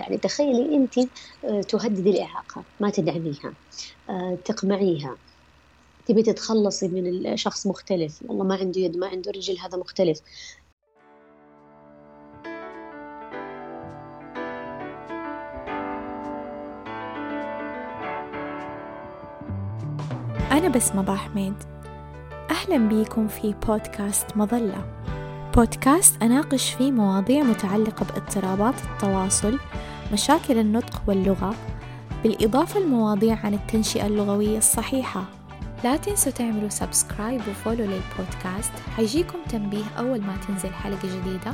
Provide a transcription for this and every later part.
يعني تخيلي أنت آه، تهددي الإعاقة ما تدعميها آه، تقمعيها. تبي تتخلصي من شخص مختلف. والله ما عنده يد ما عنده رجل هذا مختلف. أنا بسمة باحميد أهلا بيكم في بودكاست مظلة. بودكاست أناقش فيه مواضيع متعلقة باضطرابات التواصل مشاكل النطق واللغة بالإضافة لمواضيع عن التنشئة اللغوية الصحيحة. لا تنسوا تعملوا سبسكرايب وفولو للبودكاست. حيجيكم تنبيه أول ما تنزل حلقة جديدة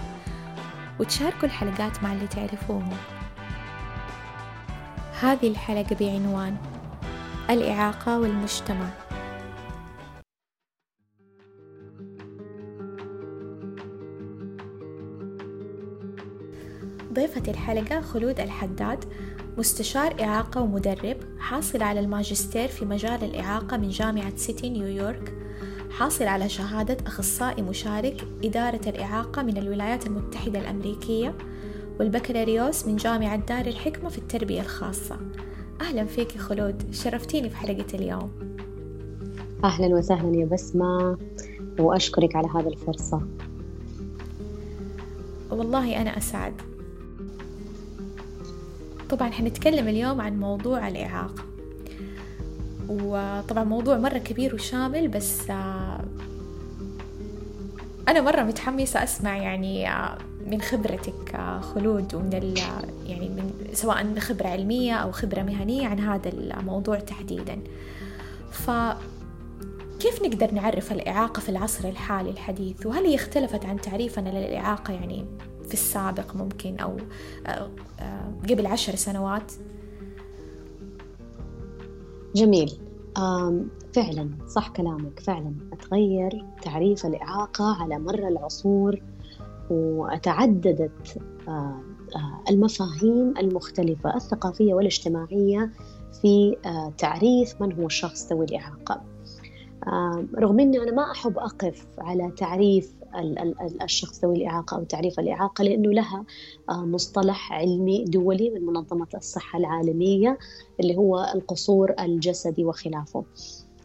وتشاركوا الحلقات مع اللي تعرفوهم. هذه الحلقة بعنوان الإعاقة والمجتمع. ضيفة الحلقة خلود الحداد مستشار إعاقة ومدرب حاصل على الماجستير في مجال الإعاقة من جامعة سيتي نيويورك حاصل على شهادة أخصائي مشارك إدارة الإعاقة من الولايات المتحدة الأمريكية والبكالوريوس من جامعة دار الحكمة في التربية الخاصة. أهلا فيك خلود شرفتيني في حلقة اليوم. أهلا وسهلا يا بسمة وأشكرك على هذه الفرصة. والله أنا أسعد. طبعا حنتكلم اليوم عن موضوع الإعاقة. وطبعا موضوع مرة كبير وشامل بس آه، أنا مرة متحمسة أسمع يعني آه، من خبرتك آه، خلود ومن يعني من سواء خبرة علمية أو خبرة مهنية عن هذا الموضوع تحديدا. ف كيف نقدر نعرف الإعاقة في العصر الحالي الحديث؟ وهل هي اختلفت عن تعريفنا للإعاقة يعني في السابق ممكن أو آه، آه، قبل عشر سنوات. جميل. فعلا صح كلامك فعلا. تغير تعريف الإعاقة على مر العصور وتعددت آه، المفاهيم المختلفة الثقافية والاجتماعية في تعريف من هو الشخص ذوي الإعاقة. رغم أني أنا ما أحب أقف على تعريف الشخص ذوي الإعاقة أو تعريف الإعاقة لأنه لها آه، مصطلح علمي دولي من منظمة الصحة العالمية اللي هو القصور الجسدي وخلافه.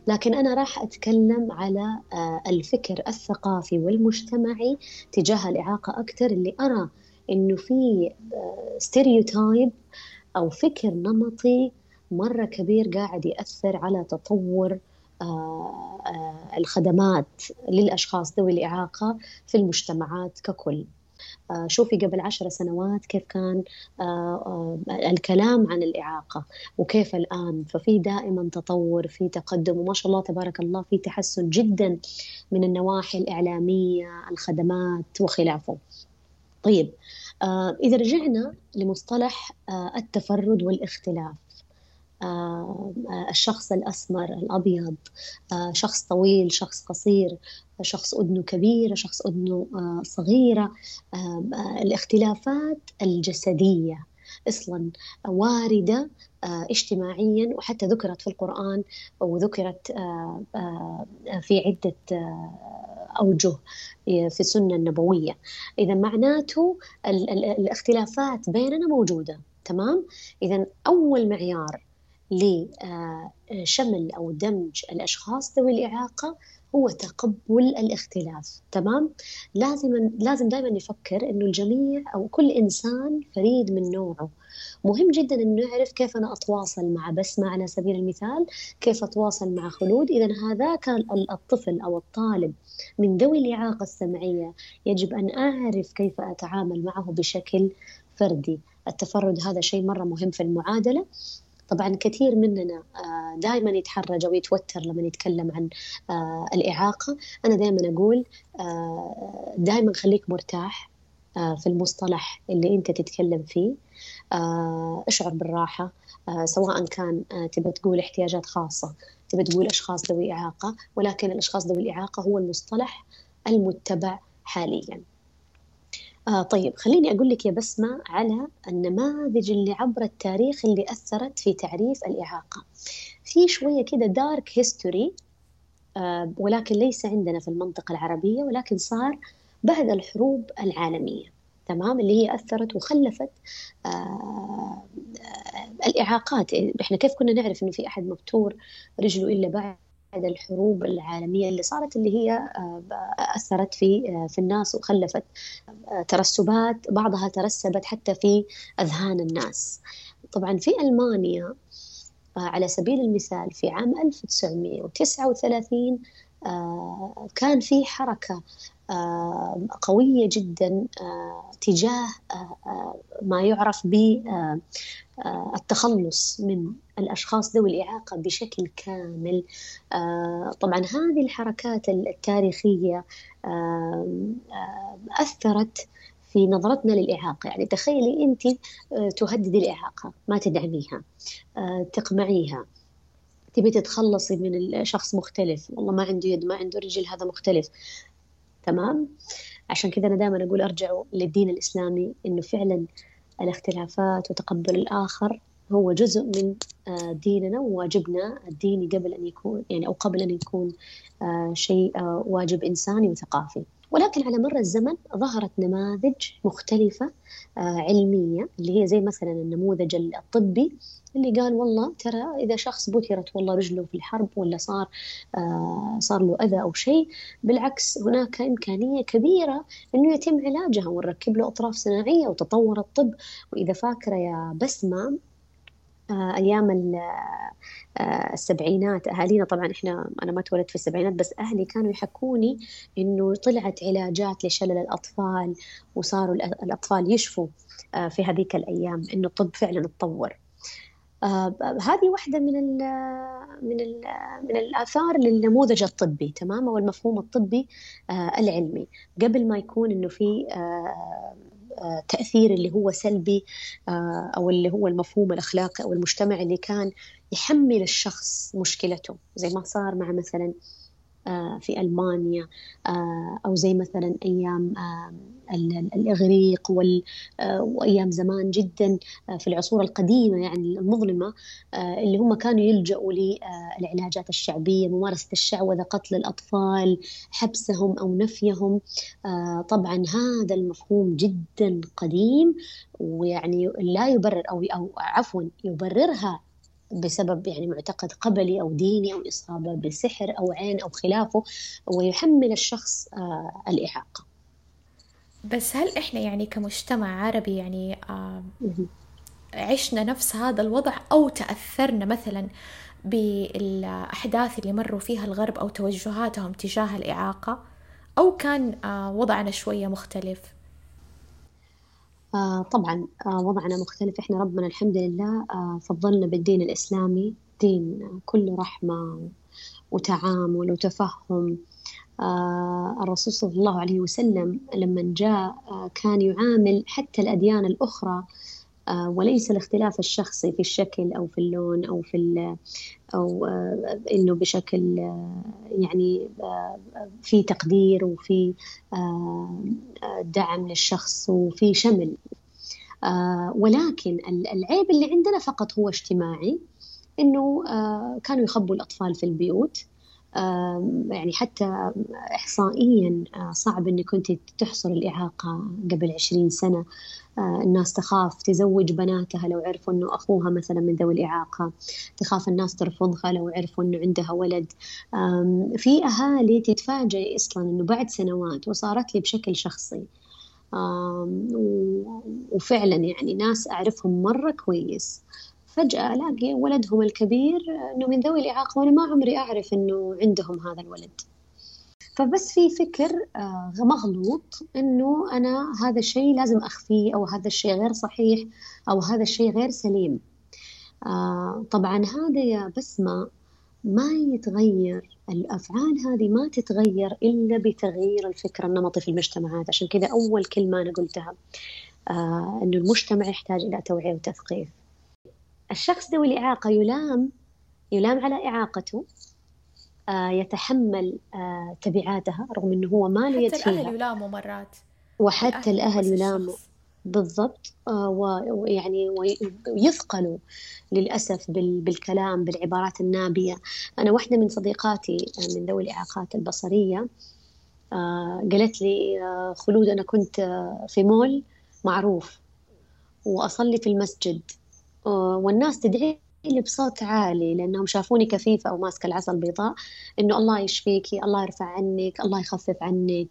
لكن أنا راح أتكلم على آه، الفكر الثقافي والمجتمعي تجاه الإعاقة أكثر اللي أرى إنه في ستيريوتايب آه، أو فكر نمطي مرة كبير قاعد يأثر على تطور آه، آه، الخدمات للأشخاص ذوي الإعاقة في المجتمعات ككل. آه، شوفي قبل عشر سنوات كيف كان الكلام عن الإعاقة وكيف الآن. ففي دائما تطور في تقدم وما شاء الله تبارك الله في تحسن جدا من النواحي الإعلامية الخدمات وخلافه. طيب إذا رجعنا لمصطلح التفرد والاختلاف. آه، الشخص الأسمر الأبيض آه، شخص طويل شخص قصير شخص أذنه كبيرة شخص أذنه آه، صغيرة الاختلافات الجسدية أصلا واردة اجتماعيا وحتى ذكرت في القرآن وذكرت في عدة أوجه في السنة النبوية. اذا معناته الاختلافات بيننا موجودة تمام؟ اذا أول معيار لشمل أو دمج الأشخاص ذوي الإعاقة هو تقبل الاختلاف تمام؟ لازم لازم دائما نفكر إنه الجميع أو كل إنسان فريد من نوعه. مهم جدا ان نعرف كيف أنا أتواصل مع بسمه على سبيل المثال كيف أتواصل مع خلود؟ اذا هذاك الطفل أو الطالب من ذوي الإعاقة السمعية يجب أن أعرف كيف أتعامل معه بشكل فردي. التفرد هذا شيء مرة مهم في المعادلة. طبعا كثير مننا آه، دائما يتحرج أو يتوتر لما يتكلم عن آه، الإعاقة. أنا دائما أقول آه، دائما خليك مرتاح في المصطلح اللي أنت تتكلم فيه. اشعر بالراحة سواء كان تبى تقول احتياجات خاصة تبى تقول أشخاص ذوي إعاقة ولكن الأشخاص ذوي الإعاقة هو المصطلح المتبع حاليا. آه طيب خليني أقول لك يا بسمة على النماذج اللي عبر التاريخ اللي أثرت في تعريف الإعاقة. في شوية كده دارك هيستوري آه ولكن ليس عندنا في المنطقة العربية ولكن صار بعد الحروب العالمية. تمام؟ اللي هي أثرت وخلفت آه الإعاقات. إحنا كيف كنا نعرف إنه في أحد مبتور رجله إلا بعد؟ بعد الحروب العالمية اللي صارت اللي هي آه، أثرت في آه، في الناس وخلفت آه، ترسبات بعضها ترسبت حتى في أذهان الناس. طبعا في ألمانيا على سبيل المثال في عام 1939 كان في حركة قوية جدا تجاه ما يعرف بالتخلص من الأشخاص ذوي الإعاقة بشكل كامل. طبعا هذه الحركات التاريخية أثرت في نظرتنا للإعاقة. يعني تخيلي أنت تهددي الإعاقة ما تدعميها تقمعيها. تبي تتخلصي من الشخص مختلف والله ما عنده يد ما عنده رجل هذا مختلف. تمام؟ عشان كذا أنا دائما أقول أرجعوا للدين الإسلامي إنه فعلا الاختلافات وتقبل الآخر هو جزء من آه، ديننا وواجبنا الديني قبل أن يكون يعني أو قبل أن يكون آه، شيء آه، واجب إنساني وثقافي. ولكن على مر الزمن ظهرت نماذج مختلفة علمية اللي هي زي مثلا النموذج الطبي اللي قال والله ترى إذا شخص بترت والله رجله في الحرب ولا صار آه صار له أذى أو شيء بالعكس هناك إمكانية كبيرة إنه يتم علاجها ونركب له أطراف صناعية وتطور الطب. وإذا فاكرة يا بسمة آه أيام آه السبعينات. أهالينا طبعا إحنا أنا ما تولدت في السبعينات بس أهلي كانوا يحكوني إنه طلعت علاجات لشلل الأطفال وصاروا الأطفال يشفوا آه في هذيك الأيام إنه الطب فعلا تطور آه هذه واحدة من ال من ال من الآثار للنموذج الطبي تمام؟ أو المفهوم الطبي العلمي. قبل ما يكون إنه في آه تأثير اللي هو سلبي آه، أو اللي هو المفهوم الأخلاقي أو المجتمع اللي كان يحمل الشخص مشكلته زي ما صار مع مثلا في ألمانيا آه، أو زي مثلا أيام آه، الإغريق وأيام زمان جدا في العصور القديمة يعني المظلمة اللي هم كانوا يلجأوا للعلاجات الشعبية ممارسة الشعوذة قتل الأطفال حبسهم أو نفيهم. طبعا هذا المفهوم جدا قديم ويعني لا يبرر أو أو عفوا يبررها بسبب يعني معتقد قبلي أو ديني أو إصابة بسحر أو عين أو خلافه ويحمل الشخص آه الإعاقة. بس هل إحنا يعني كمجتمع عربي يعني عشنا نفس هذا الوضع أو تأثرنا مثلا بالأحداث اللي مروا فيها الغرب أو توجهاتهم تجاه الإعاقة؟ أو كان آه وضعنا شوية مختلف؟ آه طبعا آه وضعنا مختلف. إحنا ربنا الحمد لله آه فضلنا بالدين الإسلامي. دين كله رحمة وتعامل وتفهم. آه الرسول صلى الله عليه وسلم لما جاء آه كان يعامل حتى الأديان الأخرى آه، وليس الاختلاف الشخصي في الشكل أو في اللون أو في أو آه، إنه بشكل آه، يعني في تقدير وفي دعم للشخص وفي شمل. ولكن العيب اللي عندنا فقط هو اجتماعي إنه كانوا يخبوا الأطفال في البيوت. يعني حتى إحصائيا صعب أنك كنت تحصل الإعاقة قبل عشرين سنة. آه، الناس تخاف تزوج بناتها لو عرفوا إنه أخوها مثلا من ذوي الإعاقة. تخاف الناس ترفضها لو عرفوا إنه عندها ولد. في أهالي تتفاجئ أصلا إنه بعد سنوات وصارت لي بشكل شخصي. وفعلا يعني ناس أعرفهم مرة كويس. فجأة ألاقي ولدهم الكبير إنه من ذوي الإعاقة وأنا ما عمري أعرف إنه عندهم هذا الولد. فبس في فكر آه، مغلوط إنه أنا هذا الشيء لازم أخفيه أو هذا الشيء غير صحيح أو هذا الشيء غير سليم. آه، طبعا هذا يا بسمة ما يتغير الأفعال هذه ما تتغير إلا بتغيير الفكر النمطي في المجتمعات. عشان كذا أول كلمة أنا قلتها آه أنه المجتمع يحتاج إلى توعية وتثقيف. الشخص ذوي الإعاقة يلام يلام على إعاقته آه، يتحمل آه، تبعاتها رغم إنه هو ما له يد فيها. حتى الاهل يلاموا مرات. وحتى الأهل يلاموا بالضبط. آه، ويعني ويثقلوا للأسف بالكلام بالعبارات النابية. أنا واحدة من صديقاتي من ذوي الإعاقات البصرية قالت لي خلود أنا كنت في مول معروف وأصلي في المسجد. والناس تدعي لي بصوت عالي لأنهم شافوني كفيفة أو ماسكة العصا البيضاء إنه الله يشفيكي الله يرفع عنك الله يخفف عنك.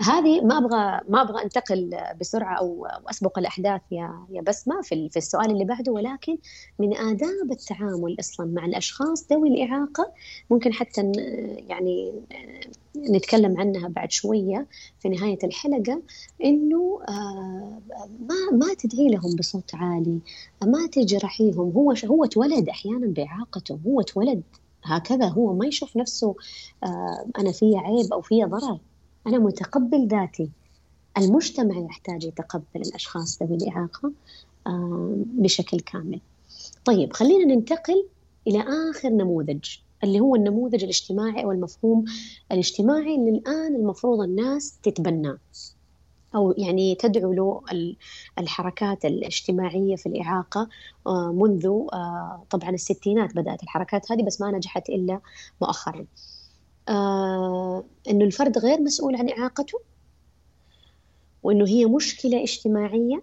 هذه ما أبغى ما أبغى أنتقل بسرعة أو أسبق الأحداث يا يا بسمة في في السؤال اللي بعده ولكن من آداب التعامل أصلا مع الأشخاص ذوي الإعاقة ممكن حتى يعني نتكلم عنها بعد شوية في نهاية الحلقة إنه ما ما تدعي لهم بصوت عالي ما تجرحيهم هو هو اتولد أحيانا بإعاقته هو اتولد هكذا هو ما يشوف نفسه أنا في عيب أو في ضرر. أنا متقبل ذاتي. المجتمع يحتاج يتقبل الأشخاص ذوي الإعاقة بشكل كامل. طيب خلينا ننتقل إلى آخر نموذج اللي هو النموذج الاجتماعي أو المفهوم الاجتماعي اللي الآن المفروض الناس تتبناه. أو يعني تدعو له الحركات الاجتماعية في الإعاقة آه، منذ آه، طبعا الستينات بدأت الحركات هذه بس ما نجحت إلا مؤخرا. آه إنه الفرد غير مسؤول عن إعاقته وإنه هي مشكلة اجتماعية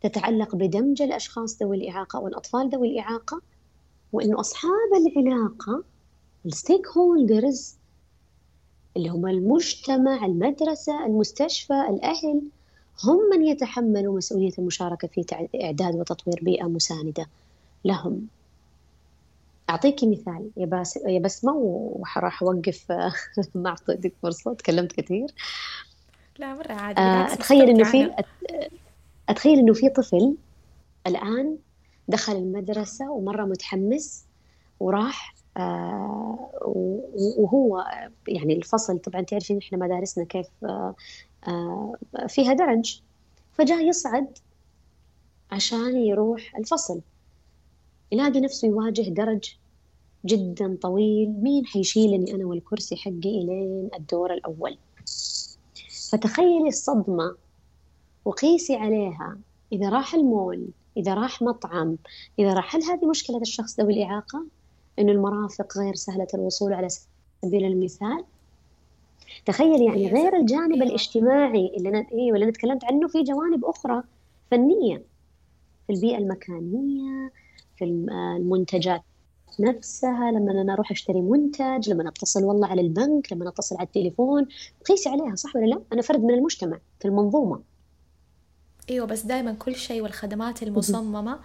تتعلق بدمج الأشخاص ذوي الإعاقة والأطفال ذوي الإعاقة وإنه أصحاب العلاقة الستيك هولدرز اللي هم المجتمع المدرسة المستشفى الأهل هم من يتحملوا مسؤولية المشاركة في إعداد وتطوير بيئة مساندة لهم. أعطيكي مثال. يا بس يا بسمة وراح أوقف ما أعطيتك فرصة تكلمت كثير. لا مرة عادي آه، أتخيل إنه في أتخيل إنه في طفل الآن دخل المدرسة ومرة متحمس وراح آه وهو يعني الفصل طبعا تعرفين إحنا مدارسنا كيف آه آه فيها درج. فجاء يصعد عشان يروح الفصل. يلاقي نفسه يواجه درج جدا طويل. مين حيشيلني أنا والكرسي حقي إلين الدور الأول؟ فتخيلي الصدمة وقيسي عليها. إذا راح المول إذا راح مطعم إذا راح هل هذه مشكلة الشخص ذوي الإعاقة؟ إنه المرافق غير سهلة الوصول على سبيل المثال. تخيل يعني غير الجانب الاجتماعي اللي أنا إيه اللي أنا تكلمت عنه في جوانب أخرى فنية. في البيئة المكانية في المنتجات نفسها لما أنا أروح أشتري منتج لما أتصل والله على البنك لما أتصل على التليفون قيسي عليها صح ولا لا؟ أنا فرد من المجتمع في المنظومة. إيوه بس دائما كل شيء والخدمات المصممة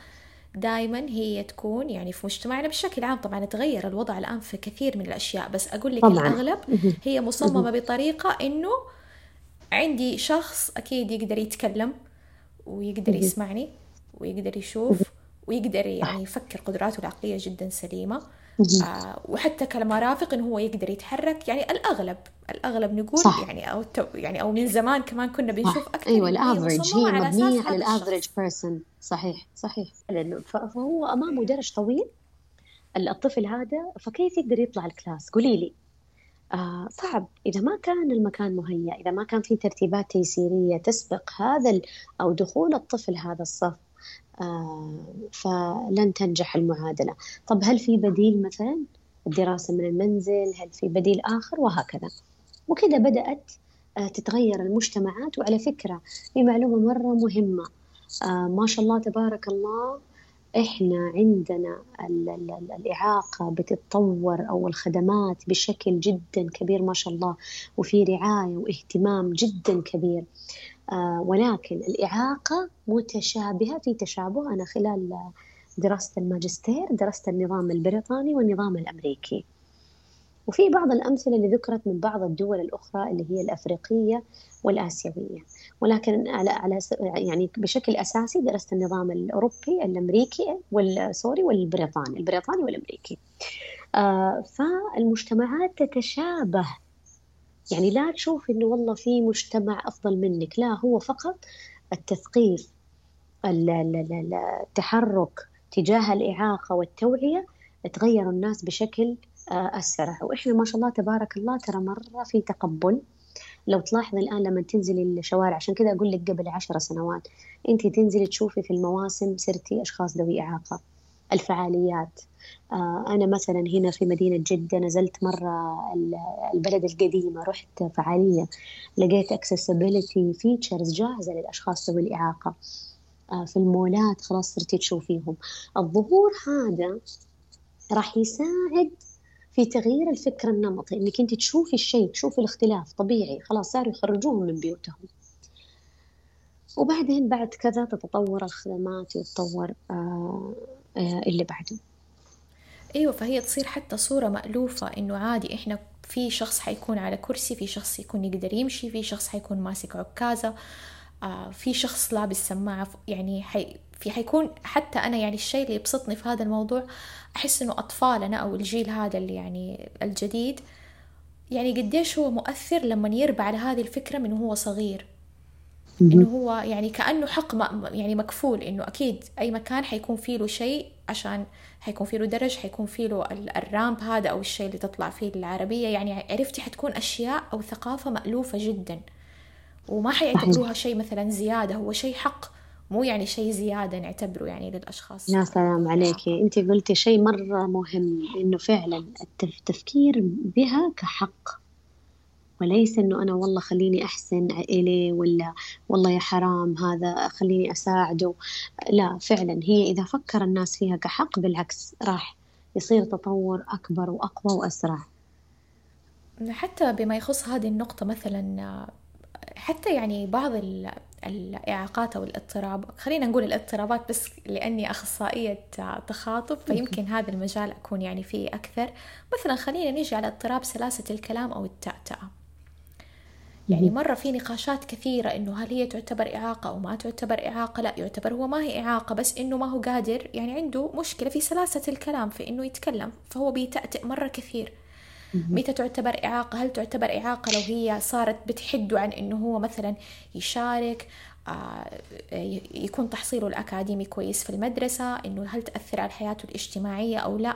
دائما هي تكون يعني في مجتمعنا بشكل عام. طبعا تغير الوضع الآن في كثير من الأشياء بس أقول لك طبعا. الأغلب هي مصممة بطريقة إنه عندي شخص أكيد يقدر يتكلم ويقدر يسمعني ويقدر يشوف ويقدر يعني يفكر قدراته العقلية جدا سليمة. آه وحتى كمرافق إنه هو يقدر يتحرك. يعني الأغلب الأغلب نقول صح. يعني أو يعني أو من زمان كمان كنا بنشوف أكثر أيوه ال average هي مبنية على ال average person صحيح صحيح. فهو أمامه درج طويل. الطفل هذا فكيف يقدر يطلع ال class؟ قولي لي. آه صعب. إذا ما كان المكان مهيأ إذا ما كان في ترتيبات تيسيرية تسبق هذا أو دخول الطفل هذا الصف فلن تنجح المعادلة. طب هل في بديل مثلا؟ الدراسة من المنزل هل في بديل آخر؟ وهكذا. وكذا بدأت آه، تتغير المجتمعات. وعلى فكرة في معلومة مرة مهمة. آه، ما شاء الله تبارك الله إحنا عندنا الإعاقة بتتطور أو الخدمات بشكل جدا كبير ما شاء الله. وفي رعاية واهتمام جدا كبير. آه، ولكن الإعاقة متشابهة في تشابه أنا خلال دراسة الماجستير درست النظام البريطاني والنظام الأمريكي. وفي بعض الأمثلة اللي ذكرت من بعض الدول الأخرى اللي هي الأفريقية والآسيوية. ولكن على على يعني بشكل أساسي درست النظام الأوروبي الأمريكي والسوري والبريطاني البريطاني والأمريكي. آه فالمجتمعات تتشابه يعني لا تشوف إنه والله في مجتمع أفضل منك لا هو فقط التثقيف التحرك تجاه الإعاقة والتوعية تغير الناس بشكل آه، أسرع. وإحنا ما شاء الله تبارك الله ترى مرة في تقبل. لو تلاحظي الآن لما تنزلي الشوارع عشان كذا أقول لك قبل عشر سنوات انت تنزلي تشوفي في المواسم صرتي أشخاص ذوي إعاقة. الفعاليات. آه، أنا مثلا هنا في مدينة جدة نزلت مرة البلد القديمة رحت فعالية لقيت accessibility features جاهزة للأشخاص ذوي الإعاقة آه، في المولات خلاص صرتي تشوفيهم. الظهور هذا راح يساعد في تغيير الفكر النمطي إنك أنت تشوفي الشيء تشوفي الاختلاف طبيعي خلاص صاروا يخرجوهم من بيوتهم. وبعدين بعد كذا تتطور الخدمات ويتطور آه آه اللي بعده. أيوه فهي تصير حتى صورة مألوفة إنه عادي إحنا في شخص حيكون على كرسي في شخص يكون يقدر يمشي في شخص حيكون ماسك عكازة آه في شخص لابس سماعة يعني حي في حيكون حتى أنا يعني الشيء اللي يبسطني في هذا الموضوع أحس إنه أطفالنا أو الجيل هذا اللي يعني الجديد يعني قديش هو مؤثر لما يربى على هذه الفكرة من هو صغير. إنه هو يعني كأنه حق يعني مكفول إنه أكيد أي مكان حيكون فيه له شيء عشان حيكون فيه له درج حيكون فيه له الرامب هذا أو الشيء اللي تطلع فيه العربية. يعني عرفتي حتكون أشياء أو ثقافة مألوفة جدا وما حيعتبروها شيء مثلا زيادة. هو شيء حق مو يعني شيء زيادة نعتبره يعني للأشخاص. يا سلام عليكي أنت قلتي شيء مرة مهم إنه فعلا التفكير بها كحق. وليس إنه أنا والله خليني أحسن إليه ولا والله يا حرام هذا خليني أساعده. لا فعلا هي إذا فكر الناس فيها كحق بالعكس راح يصير تطور أكبر وأقوى وأسرع. حتى بما يخص هذه النقطة مثلا حتى يعني بعض الإعاقات أو الاضطراب خلينا نقول الاضطرابات بس لأني أخصائية تخاطب فيمكن هذا المجال أكون يعني فيه أكثر. مثلا خلينا نيجي على اضطراب سلاسة الكلام أو التأتأة. يعني مرة في نقاشات كثيرة إنه هل هي تعتبر إعاقة أو ما تعتبر إعاقة؟ لا يعتبر هو ما هي إعاقة بس إنه ما هو قادر يعني عنده مشكلة في سلاسة الكلام في إنه يتكلم فهو بيتأتئ مرة كثير. متى تعتبر إعاقة؟ هل تعتبر إعاقة لو هي صارت بتحده عن إنه هو مثلا يشارك آه، يكون تحصيله الأكاديمي كويس في المدرسة إنه هل تأثر على حياته الاجتماعية أو لا؟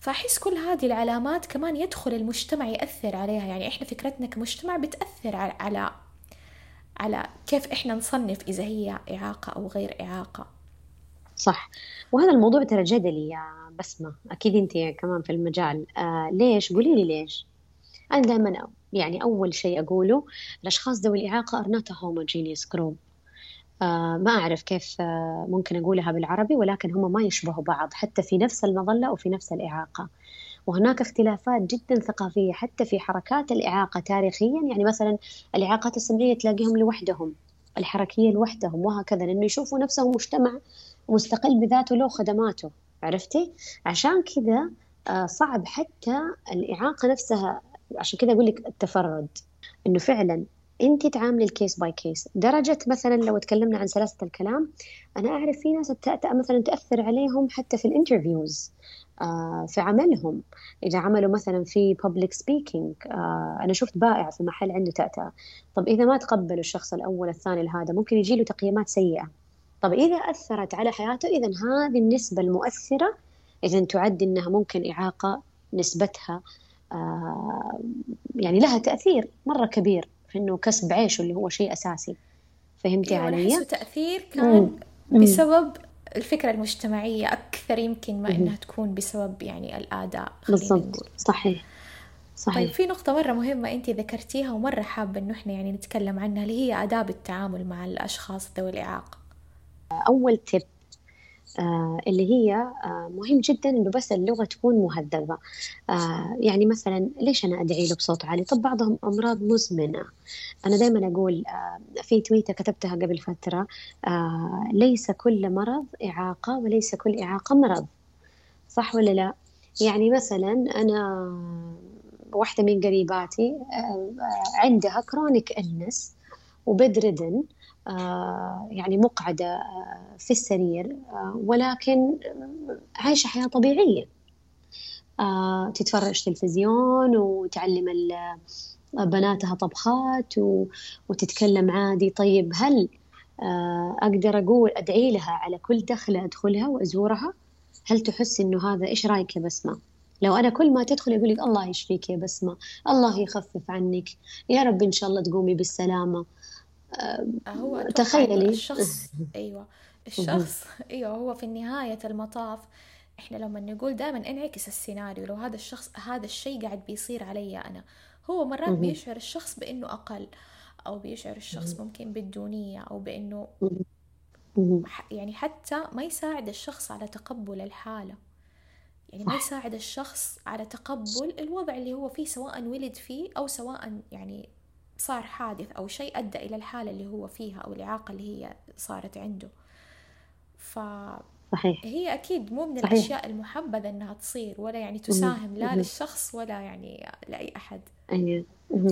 فأحس كل هذه العلامات كمان يدخل المجتمع يأثر عليها. يعني إحنا فكرتنا كمجتمع بتأثر على على كيف إحنا نصنف إذا هي إعاقة أو غير إعاقة. صح. وهذا الموضوع ترى جدلي يا بسمة. أكيد أنت كمان في المجال. آه ليش؟ قولي لي ليش. أنا دائما يعني أول شيء أقوله الأشخاص ذوي الإعاقة are not a homogeneous group. ما أعرف كيف آه ممكن أقولها بالعربي ولكن هم ما يشبهوا بعض حتى في نفس المظلة وفي نفس الإعاقة وهناك اختلافات جدا ثقافية حتى في حركات الإعاقة تاريخيا يعني مثلا الإعاقات السمعية تلاقيهم لوحدهم الحركية لوحدهم وهكذا لأنه يشوفوا نفسهم مجتمع مستقل بذاته له خدماته عرفتي؟ عشان كذا آه، صعب حتى الإعاقة نفسها عشان كذا أقول لك التفرد إنه فعلا انت تعاملي ال case by case درجة مثلا لو تكلمنا عن سلاسة الكلام أنا أعرف في ناس التأتأة مثلا تأثر عليهم حتى في ال interviews آه في عملهم. إذا عملوا مثلا في public speaking آه أنا شفت بائع في محل عنده تأتأة طب إذا ما تقبلوا الشخص الأول الثاني لهذا ممكن يجي له تقييمات سيئة. طب إذا أثرت على حياته إذا هذه النسبة المؤثرة إذا تعد إنها ممكن إعاقة نسبتها آه يعني لها تأثير مرة كبير. إنه كسب عيشه اللي هو شيء أساسي. فهمتي إيه علي؟ تأثير كان مم. بسبب الفكرة المجتمعية أكثر يمكن ما إنها تكون بسبب يعني الآداء بالضبط. صحيح. صحيح. طيب في نقطة مرة مهمة أنت ذكرتيها ومرة حابة إنه إحنا يعني نتكلم عنها اللي هي آداب التعامل مع الأشخاص ذوي الإعاقة. أول آه اللي هي آه مهم جدا إنه بس اللغة تكون مهذبة. آه يعني مثلا ليش أنا أدعي له بصوت عالي؟ طب بعضهم أمراض مزمنة. أنا دائما أقول آه في تويته كتبتها قبل فترة آه ليس كل مرض إعاقة وليس كل إعاقة مرض. صح ولا لا؟ يعني مثلا أنا واحدة من قريباتي آه عندها كرونيك النس وبدردن آه، يعني مقعدة آه، في السرير آه، ولكن عايشة حياة طبيعية. تتفرج تلفزيون وتعلم بناتها طبخات وتتكلم عادي. طيب هل أقدر أقول أدعي لها على كل دخلة أدخلها وأزورها؟ هل تحس إنه هذا إيش رأيك يا بسمة؟ لو أنا كل ما تدخل يقول لك الله يشفيك يا بسمة الله يخفف عنك. يا رب إن شاء الله تقومي بالسلامة. هو تخيلي. الشخص أيوه الشخص أيوه هو في نهاية المطاف. إحنا لما نقول دائما انعكس السيناريو لو هذا الشخص هذا الشيء قاعد بيصير علي أنا. هو مرات بيشعر الشخص بإنه أقل أو بيشعر الشخص ممكن بالدونية أو بإنه يعني حتى ما يساعد الشخص على تقبل الحالة. يعني ما يساعد الشخص على تقبل الوضع اللي هو فيه سواء ولد فيه أو سواء يعني صار حادث أو شيء أدى إلى الحالة اللي هو فيها أو الإعاقة اللي هي صارت عنده. ف صحيح. هي أكيد مو من صحيح. الأشياء المحبذة إنها تصير ولا يعني تساهم لا للشخص ولا يعني لأي أحد. أيوه.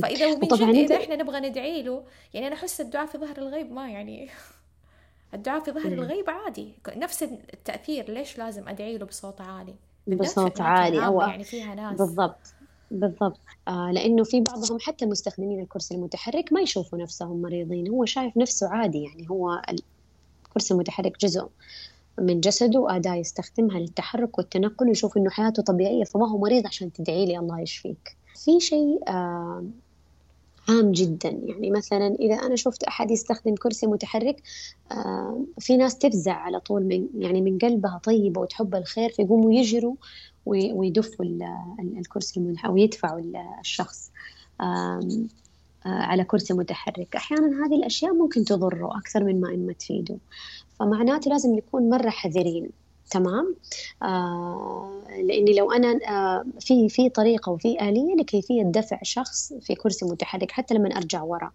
فإذا من جد إذا إحنا نبغى ندعي له يعني أنا أحس الدعاء في ظهر الغيب ما يعني الدعاء في ظهر الغيب عادي. نفس التأثير ليش لازم أدعي له بصوت عالي؟ بصوت عالي أو يعني فيها ناس. بالضبط. بالضبط. آه لأنه في بعضهم حتى مستخدمين الكرسي المتحرك ما يشوفوا نفسهم مريضين. هو شايف نفسه عادي يعني هو الكرسي المتحرك جزء من جسده وأداة يستخدمها للتحرك والتنقل ويشوف إنه حياته طبيعية فما هو مريض عشان تدعي لي الله يشفيك. في شيء آه عام جدا. يعني مثلا إذا أنا شفت أحد يستخدم كرسي متحرك آه في ناس تفزع على طول من يعني من قلبها طيبة وتحب الخير فيقوموا يجروا ويدفوا الكرسي المتحرك أو يدفعوا الشخص آه على كرسي متحرك. أحيانا هذه الأشياء ممكن تضره أكثر من ما إنها تفيده. فمعناته لازم نكون مرة حذرين. تمام؟ آه لأني لو أنا آه في في طريقة وفي آلية لكيفية دفع شخص في كرسي متحرك حتى لما أرجع ورا.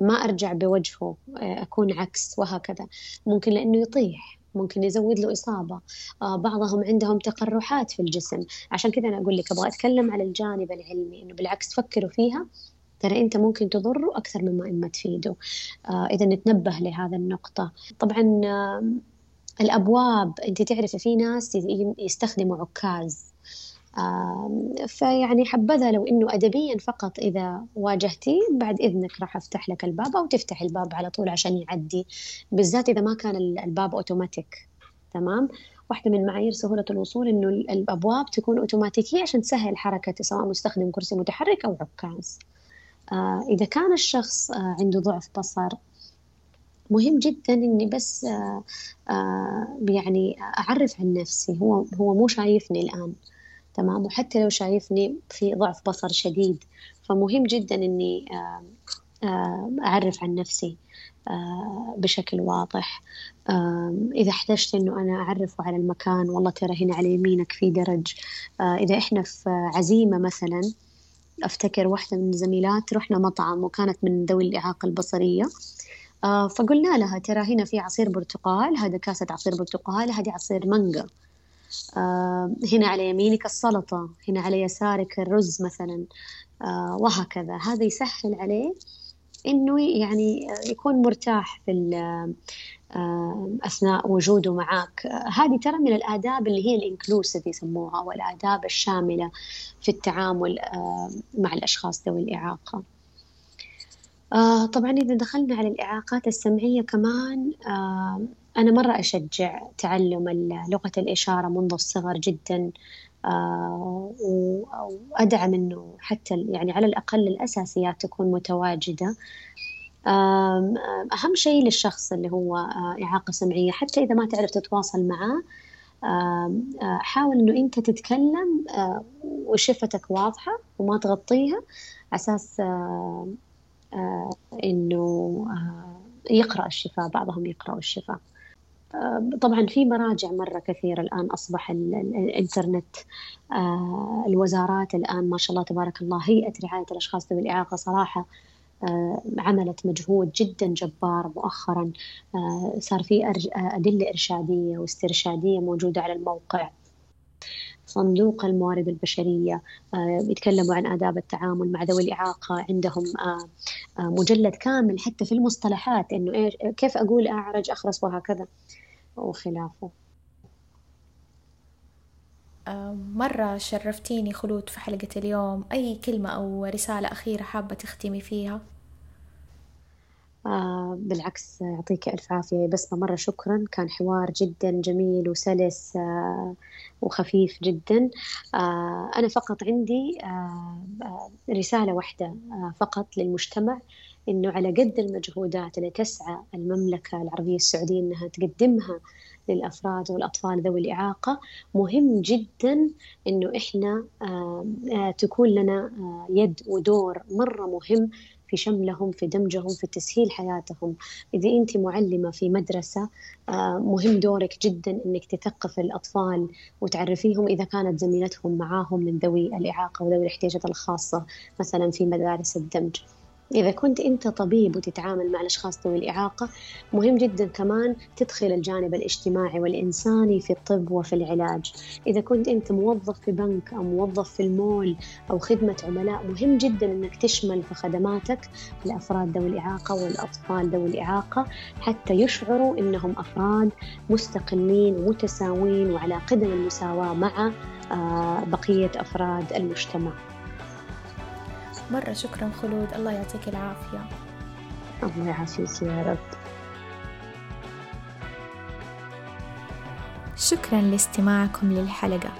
ما أرجع بوجهه آه أكون عكس وهكذا. ممكن لأنه يطيح. ممكن يزود له إصابة. آه بعضهم عندهم تقرحات في الجسم. عشان كذا أنا أقول لك أبغى أتكلم على الجانب العلمي إنه بالعكس فكروا فيها. ترى أنت ممكن تضره أكثر مما إما تفيده. آه إذا نتنبه لهذا النقطة. طبعا الأبواب أنت تعرفي في ناس يستخدموا عكاز. فيعني حبذا لو إنه ادبيا فقط إذا واجهتي بعد إذنك راح أفتح لك الباب أو تفتح الباب على طول عشان يعدي. بالذات إذا ما كان الباب أوتوماتيك. تمام؟ واحدة من معايير سهولة الوصول إنه الأبواب تكون أوتوماتيكية عشان تسهل حركته سواء مستخدم كرسي متحرك أو عكاز. آه إذا كان الشخص آه عنده ضعف بصر مهم جدا إني بس آه آه يعني أعرف عن نفسي. هو هو مو شايفني الآن. تمام. وحتى لو شايفني في ضعف بصر شديد فمهم جدا آه أعرف عن نفسي بشكل واضح. إذا احتجت إنه أنا أعرفه على المكان والله ترى هنا على يمينك في درج. آه إذا إحنا في عزيمة مثلا أفتكر واحدة من الزميلات رحنا مطعم وكانت من ذوي الإعاقة البصرية. آه فقلنا لها ترى هنا في عصير برتقال هذا كاسة عصير برتقال هذه عصير مانجا. هنا على يمينك السلطة هنا على يسارك الرز مثلا آه وهكذا. هذا يسهل عليه إنه يعني يكون مرتاح في أثناء وجوده معك هذه ترى من الآداب اللي هي الإنكلوسيف يسموها أو الآداب الشاملة في التعامل مع الأشخاص ذوي الإعاقة. آه طبعا إذا دخلنا على الإعاقات السمعية كمان آه أنا مرة أشجع تعلم لغة الإشارة منذ الصغر جدا آه وأدعم إنه حتى يعني على الأقل الأساسيات تكون متواجدة. أهم شيء للشخص اللي هو إعاقة سمعية حتى إذا ما تعرف تتواصل معاه حاول إنه أنت تتكلم وشفتك واضحة وما تغطيها أساس إنه يقرأ الشفاء بعضهم يقرأوا الشفاء. طبعا في مراجع مرة كثيرة الآن أصبح الإنترنت الوزارات الآن ما شاء الله تبارك الله هيئة رعاية الأشخاص ذوي الإعاقة صراحة عملت مجهود جدا جبار مؤخرا صار في أدلة إرشادية واسترشادية موجودة على الموقع. صندوق الموارد البشرية يتكلموا عن آداب التعامل مع ذوي الإعاقة عندهم مجلد كامل حتى في المصطلحات إنه إيش كيف أقول أعرج أخرس وهكذا. وخلافه. مرة شرفتيني خلود في حلقة اليوم. أي كلمة أو رسالة أخيرة حابة تختمي فيها؟ آه بالعكس يعطيك ألف عافية. بسمة مرة شكرا. كان حوار جدا جميل وسلس آه وخفيف جدا. آه أنا فقط عندي آه رسالة واحدة آه فقط للمجتمع إنه على قد المجهودات اللي تسعى المملكة العربية السعودية إنها تقدمها للأفراد والأطفال ذوي الإعاقة مهم جدا إنه إحنا تكون لنا يد ودور مرة مهم في شملهم في دمجهم في تسهيل حياتهم. إذا أنت معلمة في مدرسة آه، مهم دورك جدا أنك تثقف الأطفال وتعرفيهم إذا كانت زميلتهم معاهم من ذوي الإعاقة وذوي الاحتياجات الخاصة مثلا في مدارس الدمج. إذا كنت أنت طبيب وتتعامل مع الأشخاص ذوي الإعاقة مهم جدا كمان تدخل الجانب الاجتماعي والإنساني في الطب وفي العلاج. إذا كنت أنت موظف في بنك أو موظف في المول أو خدمة عملاء مهم جدا أنك تشمل في خدماتك الأفراد ذوي الإعاقة والأطفال ذوي الإعاقة حتى يشعروا أنهم أفراد مستقلين ومتساوين وعلى قدم المساواة مع آه، بقية أفراد المجتمع. مرة شكرا خلود الله يعطيك العافية. الله يعافيك يا رب. شكرا لاستماعكم للحلقة.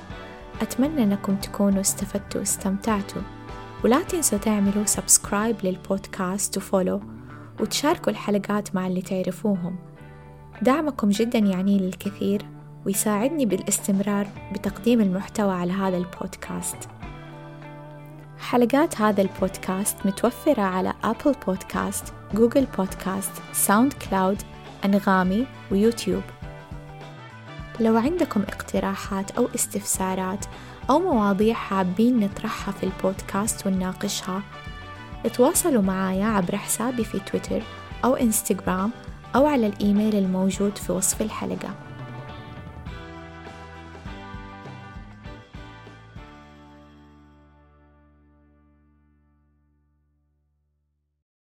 أتمنى أنكم تكونوا استفدتوا واستمتعتوا. ولا تنسوا تعملوا سبسكرايب للبودكاست وفولو وتشاركوا الحلقات مع اللي تعرفوهم. دعمكم جدا يعني لي الكثير ويساعدني بالاستمرار بتقديم المحتوى على هذا البودكاست. حلقات هذا البودكاست متوفرة على أبل بودكاست، جوجل بودكاست، ساوند كلاود، أنغامي ويوتيوب. لو عندكم اقتراحات أو استفسارات أو مواضيع حابين نطرحها في البودكاست ونناقشها تواصلوا معايا عبر حسابي في تويتر أو إنستغرام أو على الإيميل الموجود في وصف الحلقة.